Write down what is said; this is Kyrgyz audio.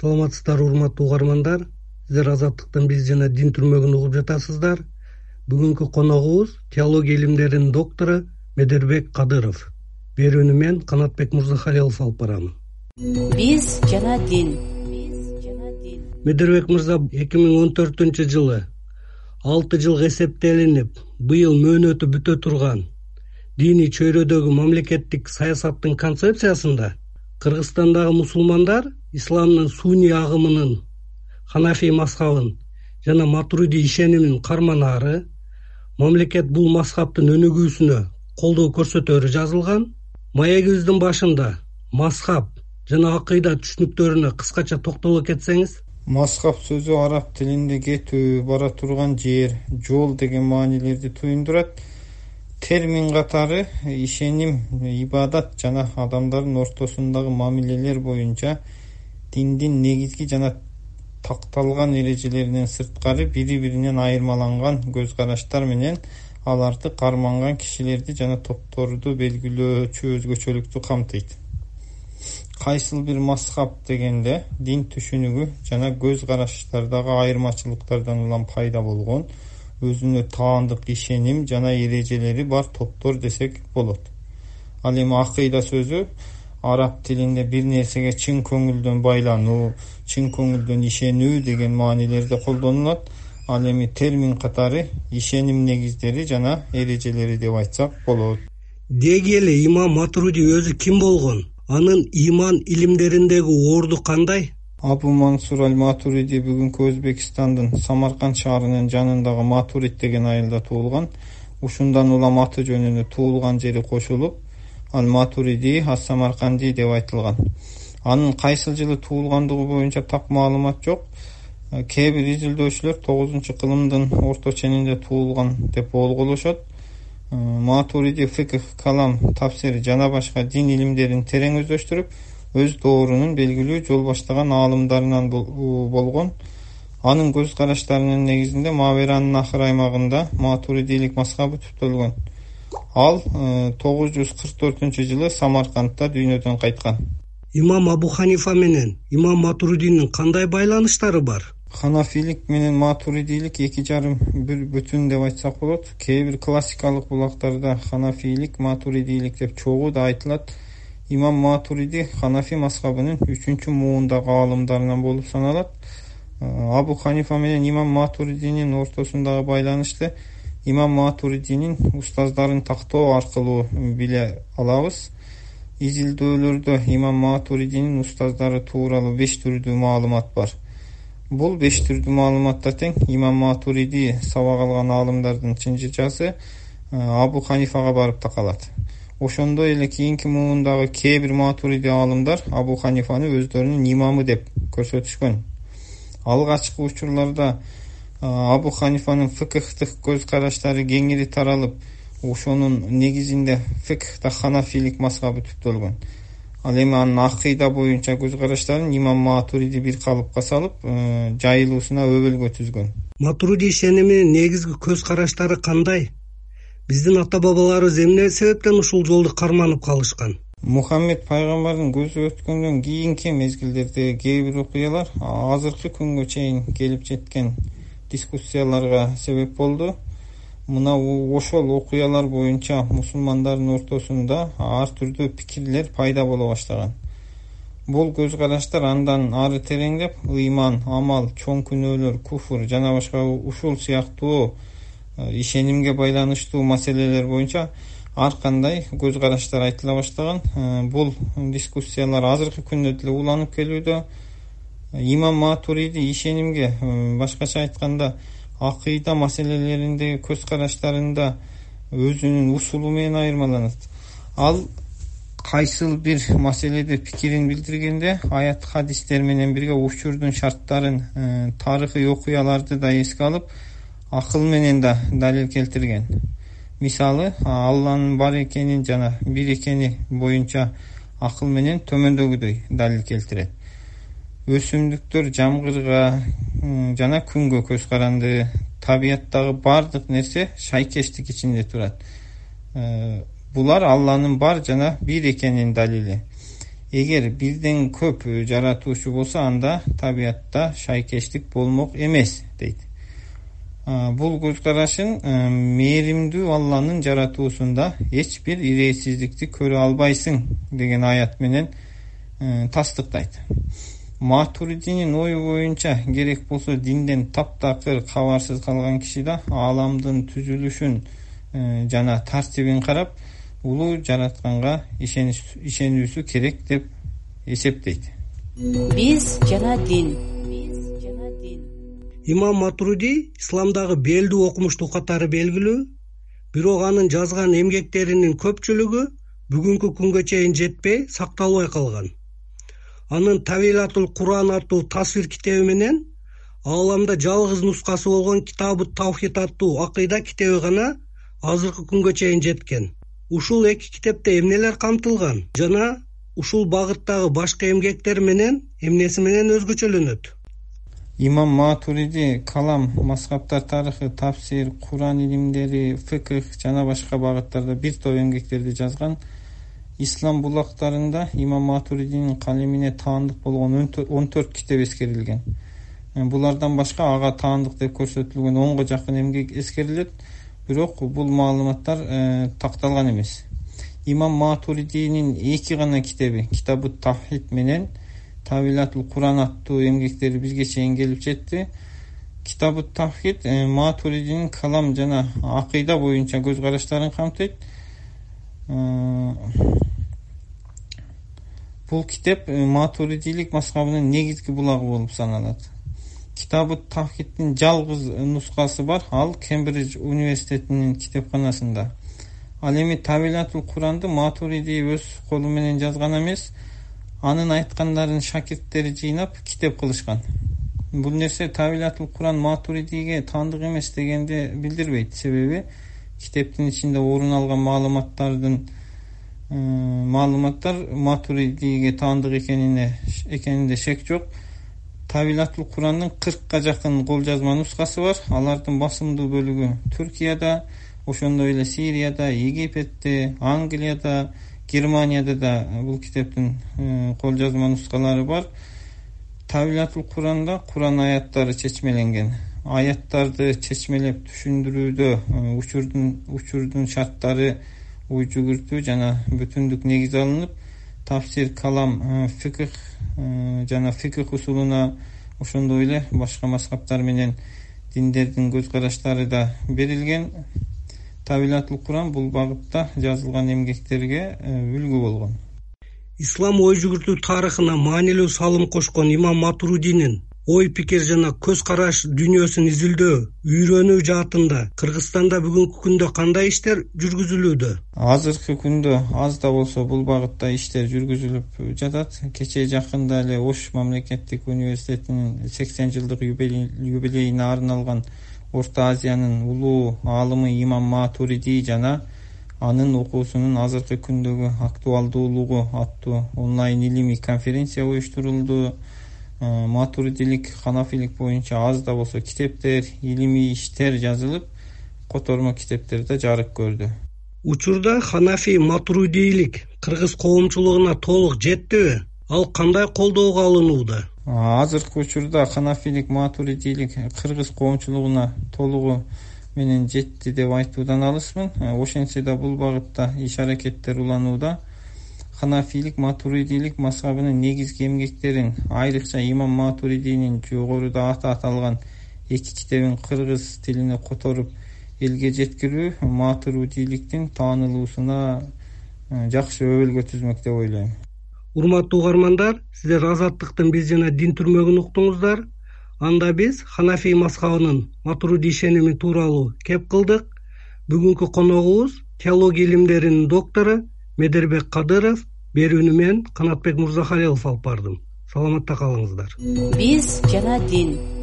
саламатсыздарбы урматтуу угармандар. Сиздер азаттыктын биз жана дин түрмөгүн угуп жатасыздар. Бүгүнкү коногубуз теология илимдеринин доктору медербек кадыров. Берүүнү мен канатбек мырзахалилов алып барам биз жана дин. Медербек мырза эки миң он төртүнчү жылы алты жылга эсептелинип быйыл мөөнөтү бүтө турган диний чөйрөдөгү мамлекеттик саясаттын концепциясында кыргызстандагы мусулмандар исламдын суний агымынын ханафий мазхабын жана матуриди ишенимин карманаары мамлекет бул мазхабтын өнүгүүсүнө колдоо көрсөтөөрү жазылган маегибиздин башында мазхаб жана акыйда түшүнүктөрүнө кыскача токтоло кетсеңиз мазхаб сөзү араб тилинде кетүү бара турган жер жол деген маанилерди туюндурат термин катары ишеним ибадат жана адамдардын ортосундагы мамилелер боюнча диндин негизги жана такталган эрежелеринен сырткары бири биринен айырмаланган көз караштар менен аларды карманган кишилерди жана топторду белгилөөчү өзгөчөлүктү камтыйт. Кайсыл бир мазхаб дегенде дин түшүнүгү жана көз караштардагы айырмачылыктардан улам пайда болгон өзүнө таандык ишеним жана эрежелери бар топтор десек болот. Ал эми акыйда сөзү араб тилинде бир нерсеге чын көңүлдөн байлануу чын көңүлдөн ишенүү деген маанилерде колдонулат. Ал эми термин катары ишеним негиздери жана эрежелери деп айтсак болот. Деги эле имам матруди өзү ким болгон? Анын иман илимдериндеги орду кандай абу мансур аль матуриди бүгүнкү өзбекстандын самарканд шаарынын жанындагы матурид деген айылда туулган. Ушундан улам аты жөнүнө туулган жери кошулуп ал матуриди ас самарканди деп айтылган. Анын кайсыл жылы туулгандыгы боюнча так маалымат жок. Кээ бир изилдөөчүлөр тогузунчу кылымдын орто ченинде туулган деп болгулошот матуриди фикх калам тафсир жана башка дин илимдерин терең өздөштүрүп өз доорунун белгилүү жол баштаган аалымдарынан болгон. Анын көз караштарынын негизинде маберанын акыр аймагында матуридийлик мазхабы түптөлгөн. Ал э, тогуз жүз кырк төртүнчү жылы самаркандта дүйнөдөн кайткан. Имам абу ханифа менен имам матуридинин кандай байланыштары бар? Ханафилик менен матуридийлик эки жарым бир бүтүн деп айтсак болот. Кээ бир классикалык булактарда ханафийлик матуридийлик деп чогуу да айтылат имам матуриди ханафи мазхабынын үчүнчү муундагы аалымдарынан болуп саналат. Абу ханифа менен имам матуридинин ортосундагы байланышты имам матуридинин устаздарын тактоо аркылуу биле алабыз. Изилдөөлөрдө имам матуридинин устаздары тууралуу беш түрдүү маалымат бар. Бул беш түрдүү маалыматта тең имам матуриди сабак алган аалымдардын чынжырчасы абу ханифага барып такалат ошондой эле кийинки муундагы кээ бир матуриди аалымдар абу ханифаны өздөрүнүн имамы деп көрсөтүшкөн. Алгачкы учурларда абу ханифанын фыкхтык көз караштары кеңири таралып ошонун негизинде фыкхта ханафилик мазхабы түптөлгөн. Ал эми анын акыйда боюнча көз караштарын имам матуриди бир калыпка салып жайылуусуна өбөлгө түзгөн. Матуриди ишениминин негизги көз караштары кандай биздин ата бабаларыбыз эмне себептен ушул жолду карманып калышкан? Мухаммед пайгамбардын көзү өткөндөн кийинки мезгилдердеги кээ бир окуялар азыркы күнгө чейин келип жеткен дискуссияларга себеп болду. Мына ошол окуялар боюнча мусулмандардын ортосунда ар түрдүү пикирлер пайда боло баштаган. Бул көз караштар андан ары тереңдеп ыйман амал чоң күнөөлөр куфр жана башка ушул сыяктуу ишенимге байланыштуу маселелер боюнча ар кандай көз караштар айтыла баштаган. Э, бул дискуссиялар азыркы күндө деле уланып келүүдө. Имам матуриди ишенимге э, башкача айтканда акыйда маселелериндеги көз караштарында өзүнүн усулу менен айырмаланат. Ал кайсыл бир маселеде пикирин билдиргенде аят хадистер менен бирге учурдун шарттарын тарыхый окуяларды да эске алып акыл менен да далил келтирген. Мисалы алланын бар экенин жана бир экени боюнча акыл менен төмөндөгүдөй далил келтирет. Өсүмдүктөр жамгырга жана күнгө көз каранды табияттагы баардык нерсе шайкештик ичинде турат. Э, булар алланын бар жана бир экенинин далили. Эгер бирден көп жаратуучу болсо анда табиятта шайкештик болмок эмес дейт бул көз карашын мээримдүү алланын жаратуусунда эч бир ирээсиздикти көрө албайсың деген аят менен тастыктайт. Матуридинин ою боюнча керек болсо динден таптакыр кабарсыз калган киши да ааламдын түзүлүшүн жана тартибин карап улуу жаратканга ишенүүсү керек деп эсептейт. Биз жана дин имам матуруди исламдагы белдүү окумуштуу катары белгилүү бирок анын жазган эмгектеринин көпчүлүгү бүгүнкү күнгө чейин жетпей сакталбай калган. Анын тавилатул куран аттуу тасвир китеби менен ааламда жалгыз нускасы болгон китабы тавхид аттуу акыйда китеби гана азыркы күнгө чейин жеткен. Ушул эки китепте эмнелер камтылган жана ушул багыттагы башка эмгектер менен эмнеси менен өзгөчөлөнөт имам матуриди калам мазхабтар тарыхы тафсир куран илимдери фыкх жана башка багыттарда бир топ эмгектерди жазган ислам булактарында имам матуридинин калемине таандык болгон он төрт китеп эскерилген. Э, булардан башка ага таандык деп көрсөтүлгөн онго жакын эмгек эскерилет бирок бул маалыматтар э, такталган эмес. Имам матуридинин эки гана китеби китабу тавхид менен тавилатул куран аттуу эмгектери бизге чейин келип жетти. Китабу тавхид э, матуридинин калам жана акыйда боюнча көз караштарын камтыйт бул китеп э, матуридийлик мазхабынын негизги булагы болуп саналат. Китабы тавхиддин жалгыз нускасы бар ал кембридж университетинин китепканасында. Ал эми табилатул куранды матуриди өз колу менен жазган эмес анын айткандарын шакирттери жыйнап китеп кылышкан. Бул нерсе табилатул куран матуридиге таандык эмес дегенди билдирбейт. Себеби китептин ичинде орун алган маалыматтардын маалыматтар матуридиге таандык экенине экенинде шек жок. Табилатул курандын кыркка жакын кол жазма нускасы бар. Алардын басымдуу бөлүгү түркияда ошондой эле сирияда египетте англияда германияда да бул китептин э, кол жазма нускалары бар. Табилатул куранда куран аяттары чечмеленген. Аяттарды чечмелеп түшүндүрүүдө э, учурдун шарттары ой жүгүртүү жана бүтүндүк негиз алынып тафсир калам э, фикх жана фикх усулуна ошондой эле башка мазхабтар менен диндердин көз караштары да берилген табилатул куран бул багытта жазылган эмгектерге э, үлгү болгон. Ислам ой жүгүртүү тарыхына маанилүү салым кошкон имам матурудинин ой пикир жана көз караш дүйнөсүн изилдөө үйрөнүү жаатында кыргызстанда бүгүнкү күндө кандай иштер жүргүзүлүүдө? Азыркы күндө аз да болсо бул багытта иштер жүргүзүлүп жатат. Кечээ жакында эле ош мамлекеттик университетинин сексен жылдык юбилейине арналган орто азиянын улуу аалымы имам матуриди жана анын окуусунун азыркы күндөгү актуалдуулугу аттуу онлайн илимий конференция уюштурулду. Э, матуридилик ханафилик боюнча аз да болсо китептер илимий иштер жазылып котормо китептер да жарык көрдү. Учурда ханафи матурудийлик кыргыз коомчулугуна толук жеттиби? Ал кандай колдоого алынууда азыркы учурда ханафилик матуридийлик кыргыз коомчулугуна толугу менен жетти деп айтуудан алысмын э, ошентсе да бул багытта иш аракеттер уланууда ханафилик матуридийлик мазхабынын негизги эмгектерин айрыкча имам матуридинин жогоруда аты аталган эки китебин кыргыз тилине которуп элге жеткирүү матурудийликтин таанылуусуна э, жакшы өбөлгө түзмөк деп ойлойм урматтуу угармандар сиздер азаттыктын биз жана дин түрмөгүн уктуңуздар. Анда биз ханафий мазхабынын матуруди ишеними тууралуу кеп кылдык. Бүгүнкү коногубуз теология илимдеринин доктору медербек кадыров берүүнү мен канатбек мырзахалилов алып бардым. Саламатта калыңыздар. Биз жана дин